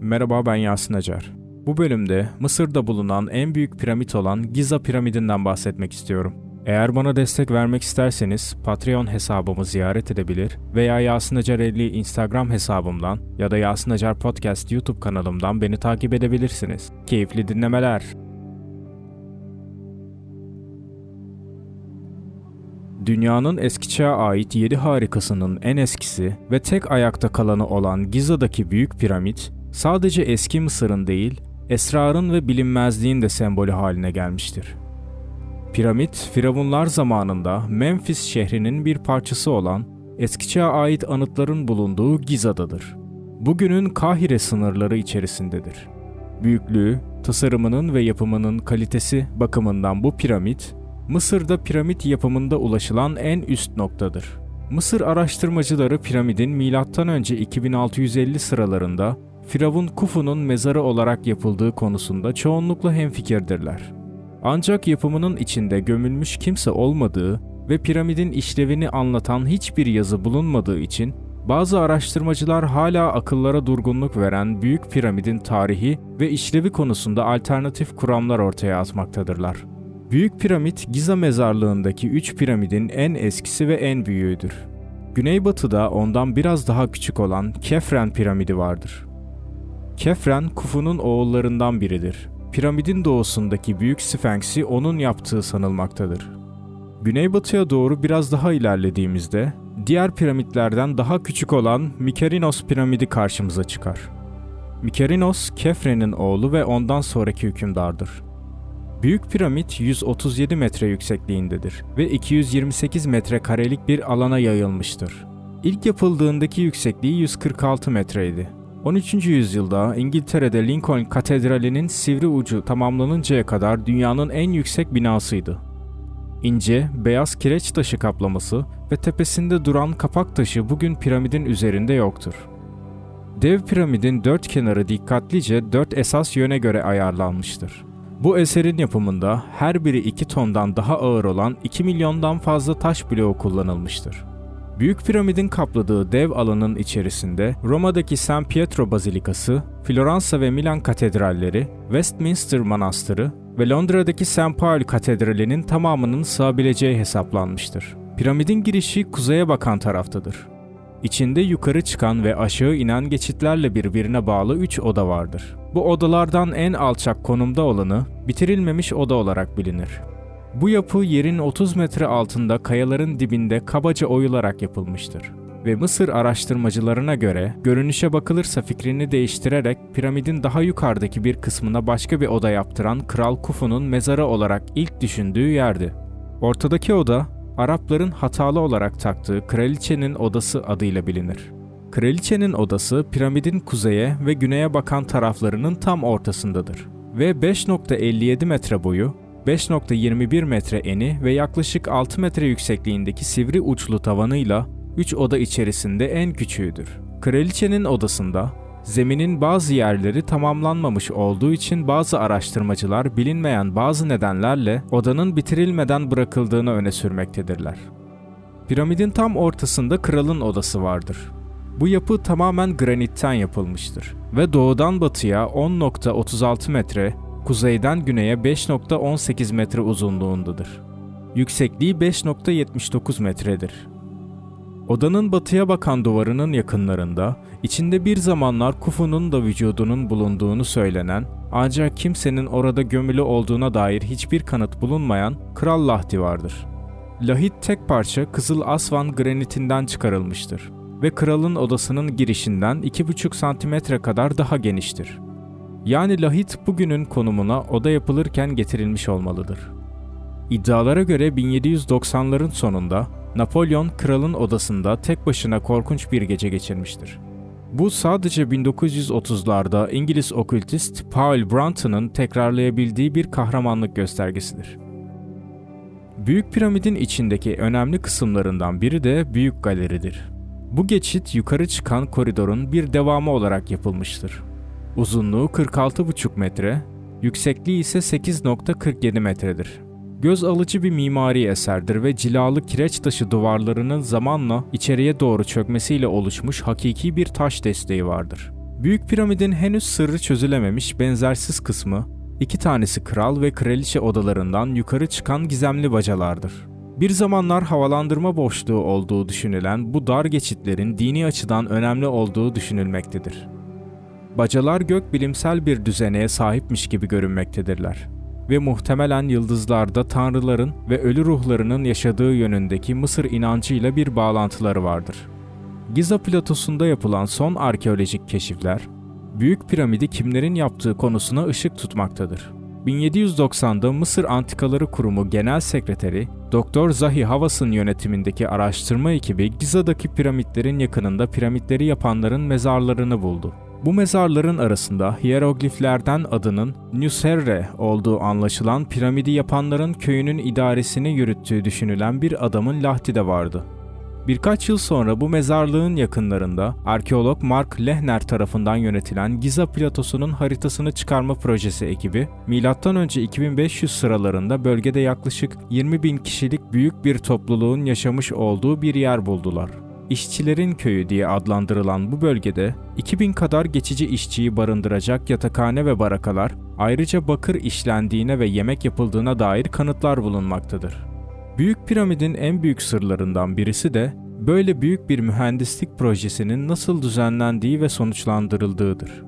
Merhaba ben Yasin Acar. Bu bölümde Mısır'da bulunan en büyük piramit olan Giza piramidinden bahsetmek istiyorum. Eğer bana destek vermek isterseniz Patreon hesabımı ziyaret edebilir veya Yasin Acar 50 Instagram hesabımdan ya da Yasin Acar Podcast YouTube kanalımdan beni takip edebilirsiniz. Keyifli dinlemeler. Dünyanın eski çağa ait 7 harikasının en eskisi ve tek ayakta kalanı olan Giza'daki büyük piramit, sadece eski Mısır'ın değil, esrarın ve bilinmezliğin de sembolü haline gelmiştir. Piramit, Firavunlar zamanında Memphis şehrinin bir parçası olan eski çağa ait anıtların bulunduğu Giza'dadır. Bugünün Kahire sınırları içerisindedir. Büyüklüğü, tasarımının ve yapımının kalitesi bakımından bu piramit, Mısır'da piramit yapımında ulaşılan en üst noktadır. Mısır araştırmacıları piramidin M.Ö. 2650 sıralarında Firavun Kufu'nun mezarı olarak yapıldığı konusunda çoğunlukla hemfikirdirler. Ancak yapımının içinde gömülmüş kimse olmadığı ve piramidin işlevini anlatan hiçbir yazı bulunmadığı için bazı araştırmacılar hala akıllara durgunluk veren Büyük Piramidin tarihi ve işlevi konusunda alternatif kuramlar ortaya atmaktadırlar. Büyük Piramit, Giza mezarlığındaki üç piramidin en eskisi ve en büyüğüdür. Güneybatıda ondan biraz daha küçük olan Kefren piramidi vardır. Kefren, Kufu'nun oğullarından biridir. Piramidin doğusundaki Büyük Sphinx'i onun yaptığı sanılmaktadır. Güneybatıya doğru biraz daha ilerlediğimizde, diğer piramitlerden daha küçük olan Mykerinos piramidi karşımıza çıkar. Mykerinos, Kefren'in oğlu ve ondan sonraki hükümdardır. Büyük piramit 137 metre yüksekliğindedir ve 228 metre karelik bir alana yayılmıştır. İlk yapıldığındaki yüksekliği 146 metreydi. 13. yüzyılda İngiltere'de Lincoln Katedrali'nin sivri ucu tamamlanıncaya kadar dünyanın en yüksek binasıydı. İnce, beyaz kireç taşı kaplaması ve tepesinde duran kapak taşı bugün piramidin üzerinde yoktur. Dev piramidin dört kenarı dikkatlice dört esas yöne göre ayarlanmıştır. Bu eserin yapımında her biri 2 tondan daha ağır olan 2 milyondan fazla taş bloğu kullanılmıştır. Büyük piramidin kapladığı dev alanın içerisinde Roma'daki San Pietro Bazilikası, Floransa ve Milan katedralleri, Westminster Manastırı ve Londra'daki St. Paul Katedrali'nin tamamının sığabileceği hesaplanmıştır. Piramidin girişi kuzeye bakan taraftadır. İçinde yukarı çıkan ve aşağı inen geçitlerle birbirine bağlı 3 oda vardır. Bu odalardan en alçak konumda olanı bitirilmemiş oda olarak bilinir. Bu yapı yerin 30 metre altında kayaların dibinde kabaca oyularak yapılmıştır ve Mısır araştırmacılarına göre görünüşe bakılırsa fikrini değiştirerek piramidin daha yukarıdaki bir kısmına başka bir oda yaptıran Kral Kufu'nun mezarı olarak ilk düşündüğü yerdi. Ortadaki oda Arapların hatalı olarak taktığı kraliçenin odası adıyla bilinir. Kraliçenin odası piramidin kuzeye ve güneye bakan taraflarının tam ortasındadır ve 5.57 metre boyu, 5.21 metre eni ve yaklaşık 6 metre yüksekliğindeki sivri uçlu tavanıyla 3 oda içerisinde en küçüğüdür. Kraliçenin odasında zeminin bazı yerleri tamamlanmamış olduğu için bazı araştırmacılar bilinmeyen bazı nedenlerle odanın bitirilmeden bırakıldığını öne sürmektedirler. Piramidin tam ortasında kralın odası vardır. Bu yapı tamamen granitten yapılmıştır ve doğudan batıya 10.36 metre, kuzeyden güneye 5.18 metre uzunluğundadır. Yüksekliği 5.79 metredir. Odanın batıya bakan duvarının yakınlarında, içinde bir zamanlar Kufu'nun da vücudunun bulunduğunu söylenen, ancak kimsenin orada gömülü olduğuna dair hiçbir kanıt bulunmayan Kral Lahdi vardır. Lahit tek parça Kızıl Asvan granitinden çıkarılmıştır ve kralın odasının girişinden 2,5 santimetre kadar daha geniştir. Yani lahit bugünün konumuna oda yapılırken getirilmiş olmalıdır. İddialara göre 1790'ların sonunda Napolyon kralın odasında tek başına korkunç bir gece geçirmiştir. Bu sadece 1930'larda İngiliz okültist Paul Brunton'ın tekrarlayabildiği bir kahramanlık göstergesidir. Büyük piramidin içindeki önemli kısımlarından biri de Büyük Galeridir. Bu geçit yukarı çıkan koridorun bir devamı olarak yapılmıştır. Uzunluğu 46,5 metre, yüksekliği ise 8.47 metredir. Göz alıcı bir mimari eserdir ve cilalı kireç taşı duvarlarının zamanla içeriye doğru çökmesiyle oluşmuş hakiki bir taş desteği vardır. Büyük piramidin henüz sırrı çözülememiş benzersiz kısmı, iki tanesi kral ve kraliçe odalarından yukarı çıkan gizemli bacalardır. Bir zamanlar havalandırma boşluğu olduğu düşünülen bu dar geçitlerin dini açıdan önemli olduğu düşünülmektedir. Bacalar gök bilimsel bir düzeneye sahipmiş gibi görünmektedirler ve muhtemelen yıldızlarda tanrıların ve ölü ruhlarının yaşadığı yönündeki Mısır inancıyla bir bağlantıları vardır. Giza platosunda yapılan son arkeolojik keşifler, Büyük Piramidi kimlerin yaptığı konusuna ışık tutmaktadır. 1790'da Mısır Antikaları Kurumu Genel Sekreteri Dr. Zahi Havas'ın yönetimindeki araştırma ekibi Giza'daki piramitlerin yakınında piramitleri yapanların mezarlarını buldu. Bu mezarların arasında hierogliflerden adının Nusserre olduğu anlaşılan piramidi yapanların köyünün idaresini yürüttüğü düşünülen bir adamın lahti de vardı. Birkaç yıl sonra bu mezarlığın yakınlarında arkeolog Mark Lehner tarafından yönetilen Giza platosunun haritasını çıkarma projesi ekibi, M.Ö. 2500 sıralarında bölgede yaklaşık 20 bin kişilik büyük bir topluluğun yaşamış olduğu bir yer buldular. İşçilerin köyü diye adlandırılan bu bölgede 2000 kadar geçici işçiyi barındıracak yatakhane ve barakalar, ayrıca bakır işlendiğine ve yemek yapıldığına dair kanıtlar bulunmaktadır. Büyük piramidin en büyük sırlarından birisi de böyle büyük bir mühendislik projesinin nasıl düzenlendiği ve sonuçlandırıldığıdır.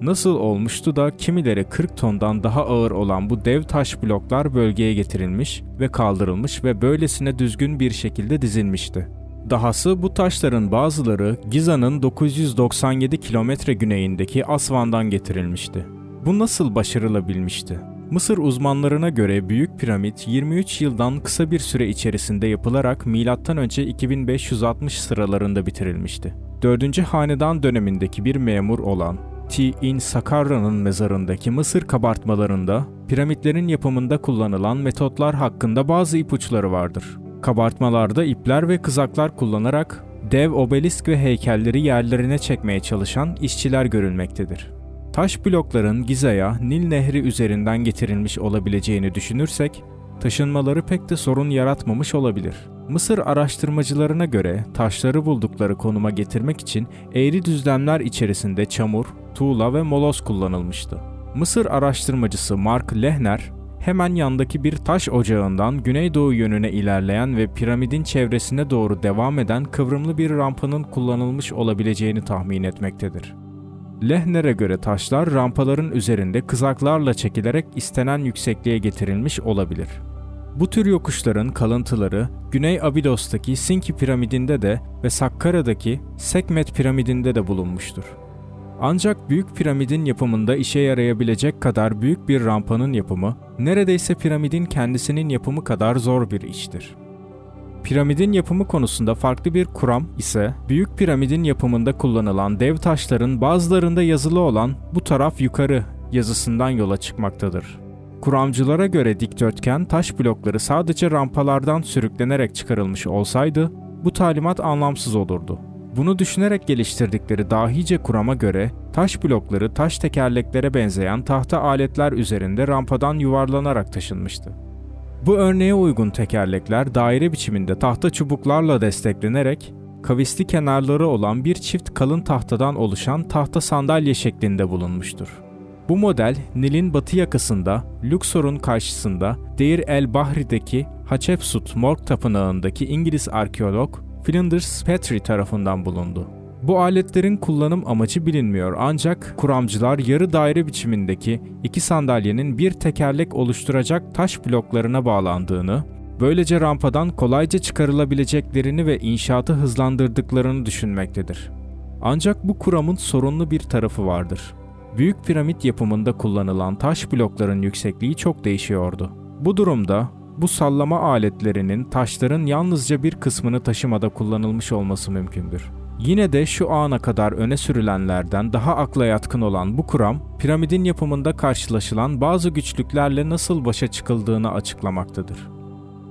Nasıl olmuştu da kimileri 40 tondan daha ağır olan bu dev taş bloklar bölgeye getirilmiş ve kaldırılmış ve böylesine düzgün bir şekilde dizilmişti. Dahası bu taşların bazıları Giza'nın 997 kilometre güneyindeki Asvan'dan getirilmişti. Bu nasıl başarılabilmişti? Mısır uzmanlarına göre Büyük Piramit 23 yıldan kısa bir süre içerisinde yapılarak M.Ö. 2560 sıralarında bitirilmişti. 4. Hanedan dönemindeki bir memur olan T.in Sakarra'nın mezarındaki Mısır kabartmalarında piramitlerin yapımında kullanılan metotlar hakkında bazı ipuçları vardır. Kabartmalarda ipler ve kızaklar kullanarak dev obelisk ve heykelleri yerlerine çekmeye çalışan işçiler görülmektedir. Taş blokların Giza'ya Nil Nehri üzerinden getirilmiş olabileceğini düşünürsek, taşınmaları pek de sorun yaratmamış olabilir. Mısır araştırmacılarına göre taşları buldukları konuma getirmek için eğri düzlemler içerisinde çamur, tuğla ve moloz kullanılmıştı. Mısır araştırmacısı Mark Lehner, hemen yandaki bir taş ocağından güneydoğu yönüne ilerleyen ve piramidin çevresine doğru devam eden kıvrımlı bir rampanın kullanılmış olabileceğini tahmin etmektedir. Lehner'e göre taşlar rampaların üzerinde kızaklarla çekilerek istenen yüksekliğe getirilmiş olabilir. Bu tür yokuşların kalıntıları Güney Abidos'taki Sinki piramidinde de ve Sakkara'daki Sekmet piramidinde de bulunmuştur. Ancak Büyük Piramidin yapımında işe yarayabilecek kadar büyük bir rampanın yapımı, neredeyse piramidin kendisinin yapımı kadar zor bir iştir. Piramidin yapımı konusunda farklı bir kuram ise Büyük Piramidin yapımında kullanılan dev taşların bazılarında yazılı olan bu taraf yukarı yazısından yola çıkmaktadır. Kuramcılara göre dikdörtgen taş blokları sadece rampalardan sürüklenerek çıkarılmış olsaydı bu talimat anlamsız olurdu. Bunu düşünerek geliştirdikleri dahice kurama göre taş blokları taş tekerleklere benzeyen tahta aletler üzerinde rampadan yuvarlanarak taşınmıştı. Bu örneğe uygun tekerlekler daire biçiminde tahta çubuklarla desteklenerek kavisli kenarları olan bir çift kalın tahtadan oluşan tahta sandalye şeklinde bulunmuştur. Bu model Nil'in batı yakasında Luxor'un karşısında Deir el Bahri'deki Hatshepsut Morg Tapınağı'ndaki İngiliz arkeolog Flinders Petrie tarafından bulundu. Bu aletlerin kullanım amacı bilinmiyor ancak kuramcılar yarı daire biçimindeki iki sandalyenin bir tekerlek oluşturacak taş bloklarına bağlandığını, böylece rampadan kolayca çıkarılabileceklerini ve inşaatı hızlandırdıklarını düşünmektedir. Ancak bu kuramın sorunlu bir tarafı vardır. Büyük piramit yapımında kullanılan taş blokların yüksekliği çok değişiyordu. Bu durumda bu sallama aletlerinin taşların yalnızca bir kısmını taşımada kullanılmış olması mümkündür. Yine de şu ana kadar öne sürülenlerden daha akla yatkın olan bu kuram, piramidin yapımında karşılaşılan bazı güçlüklerle nasıl başa çıkıldığını açıklamaktadır.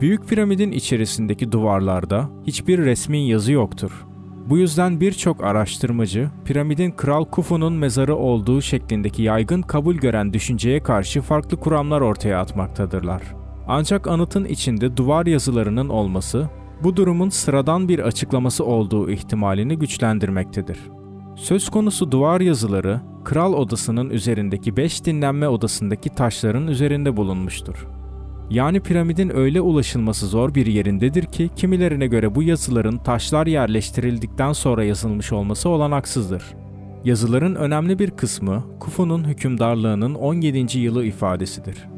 Büyük piramidin içerisindeki duvarlarda hiçbir resmi yazı yoktur. Bu yüzden birçok araştırmacı piramidin Kral Khufu'nun mezarı olduğu şeklindeki yaygın kabul gören düşünceye karşı farklı kuramlar ortaya atmaktadırlar. Ancak anıtın içinde duvar yazılarının olması bu durumun sıradan bir açıklaması olduğu ihtimalini güçlendirmektedir. Söz konusu duvar yazıları, kral odasının üzerindeki 5 dinlenme odasındaki taşların üzerinde bulunmuştur. Yani piramidin öyle ulaşılması zor bir yerindedir ki kimilerine göre bu yazıların taşlar yerleştirildikten sonra yazılmış olması olanaksızdır. Yazıların önemli bir kısmı Kufu'nun hükümdarlığının 17. yılı ifadesidir.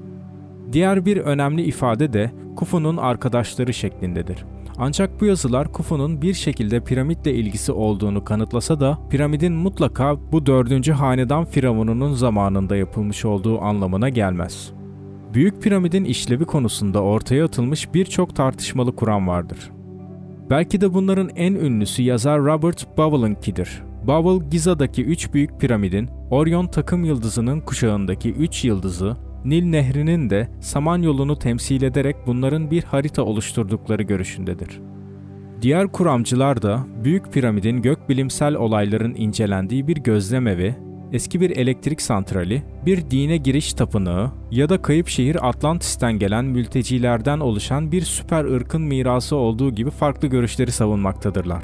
Diğer bir önemli ifade de Kufu'nun arkadaşları şeklindedir. Ancak bu yazılar Kufu'nun bir şekilde piramitle ilgisi olduğunu kanıtlasa da piramidin mutlaka bu dördüncü hanedan firavununun zamanında yapılmış olduğu anlamına gelmez. Büyük piramidin işlevi konusunda ortaya atılmış birçok tartışmalı kuram vardır. Belki de bunların en ünlüsü yazar Robert Bowell'ınkidir. Bowell, Giza'daki üç büyük piramidin, Orion takım yıldızının kuşağındaki üç yıldızı, Nil Nehri'nin de Samanyolu'nu temsil ederek bunların bir harita oluşturdukları görüşündedir. Diğer kuramcılar da Büyük Piramidin gökbilimsel olayların incelendiği bir gözlemevi, eski bir elektrik santrali, bir dine giriş tapınağı ya da kayıp şehir Atlantis'ten gelen mültecilerden oluşan bir süper ırkın mirası olduğu gibi farklı görüşleri savunmaktadırlar.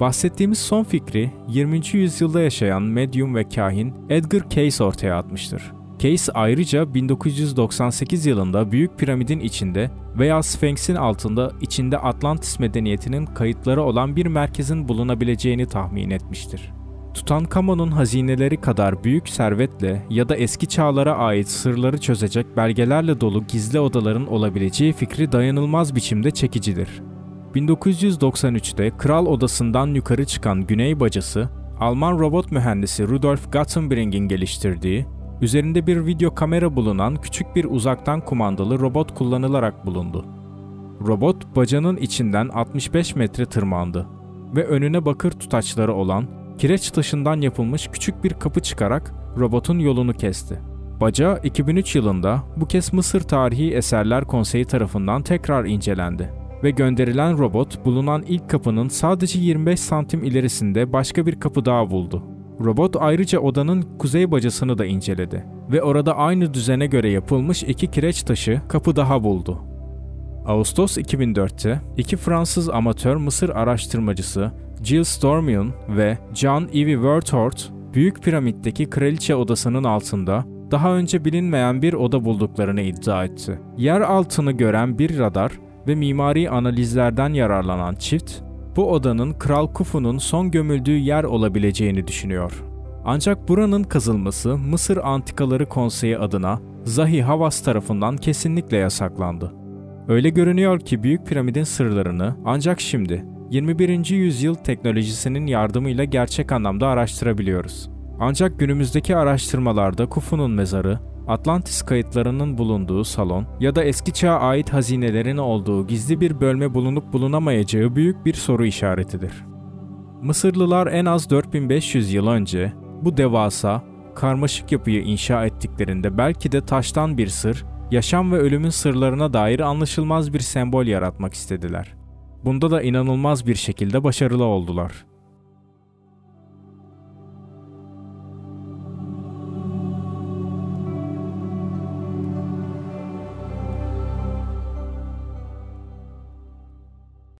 Bahsettiğimiz son fikri 20. yüzyılda yaşayan medyum ve kahin Edgar Cayce ortaya atmıştır. Case ayrıca 1998 yılında Büyük Piramidin içinde veya Sphinx'in altında içinde Atlantis medeniyetinin kayıtları olan bir merkezin bulunabileceğini tahmin etmiştir. Tutankamon'un hazineleri kadar büyük servetle ya da eski çağlara ait sırları çözecek belgelerle dolu gizli odaların olabileceği fikri dayanılmaz biçimde çekicidir. 1993'te kral odasından yukarı çıkan güney bacası, Alman robot mühendisi Rudolf Gattenbring'in geliştirdiği Üzerinde bir video kamera bulunan küçük bir uzaktan kumandalı robot kullanılarak bulundu. Robot bacanın içinden 65 metre tırmandı ve önüne bakır tutaçları olan kireç taşından yapılmış küçük bir kapı çıkarak robotun yolunu kesti. Baca 2003 yılında bu kez Mısır Tarihi Eserler Konseyi tarafından tekrar incelendi ve gönderilen robot bulunan ilk kapının sadece 25 santim ilerisinde başka bir kapı daha buldu. Robot ayrıca odanın kuzey bacasını da inceledi ve orada aynı düzene göre yapılmış iki kireç taşı kapı daha buldu. Ağustos 2004'te iki Fransız amatör Mısır araştırmacısı Jill Stormion ve John Ivy Werthort, Büyük Piramit'teki kraliçe odasının altında daha önce bilinmeyen bir oda bulduklarını iddia etti. Yer altını gören bir radar ve mimari analizlerden yararlanan çift, bu odanın Kral Kufu'nun son gömüldüğü yer olabileceğini düşünüyor. Ancak buranın kazılması Mısır Antikaları Konseyi adına Zahi Havas tarafından kesinlikle yasaklandı. Öyle görünüyor ki Büyük Piramidin sırlarını ancak şimdi 21. yüzyıl teknolojisinin yardımıyla gerçek anlamda araştırabiliyoruz. Ancak günümüzdeki araştırmalarda Kufu'nun mezarı Atlantis kayıtlarının bulunduğu salon ya da eski çağa ait hazinelerin olduğu gizli bir bölme bulunup bulunamayacağı büyük bir soru işaretidir. Mısırlılar en az 4500 yıl önce bu devasa, karmaşık yapıyı inşa ettiklerinde belki de taştan bir sır, yaşam ve ölümün sırlarına dair anlaşılmaz bir sembol yaratmak istediler. Bunda da inanılmaz bir şekilde başarılı oldular.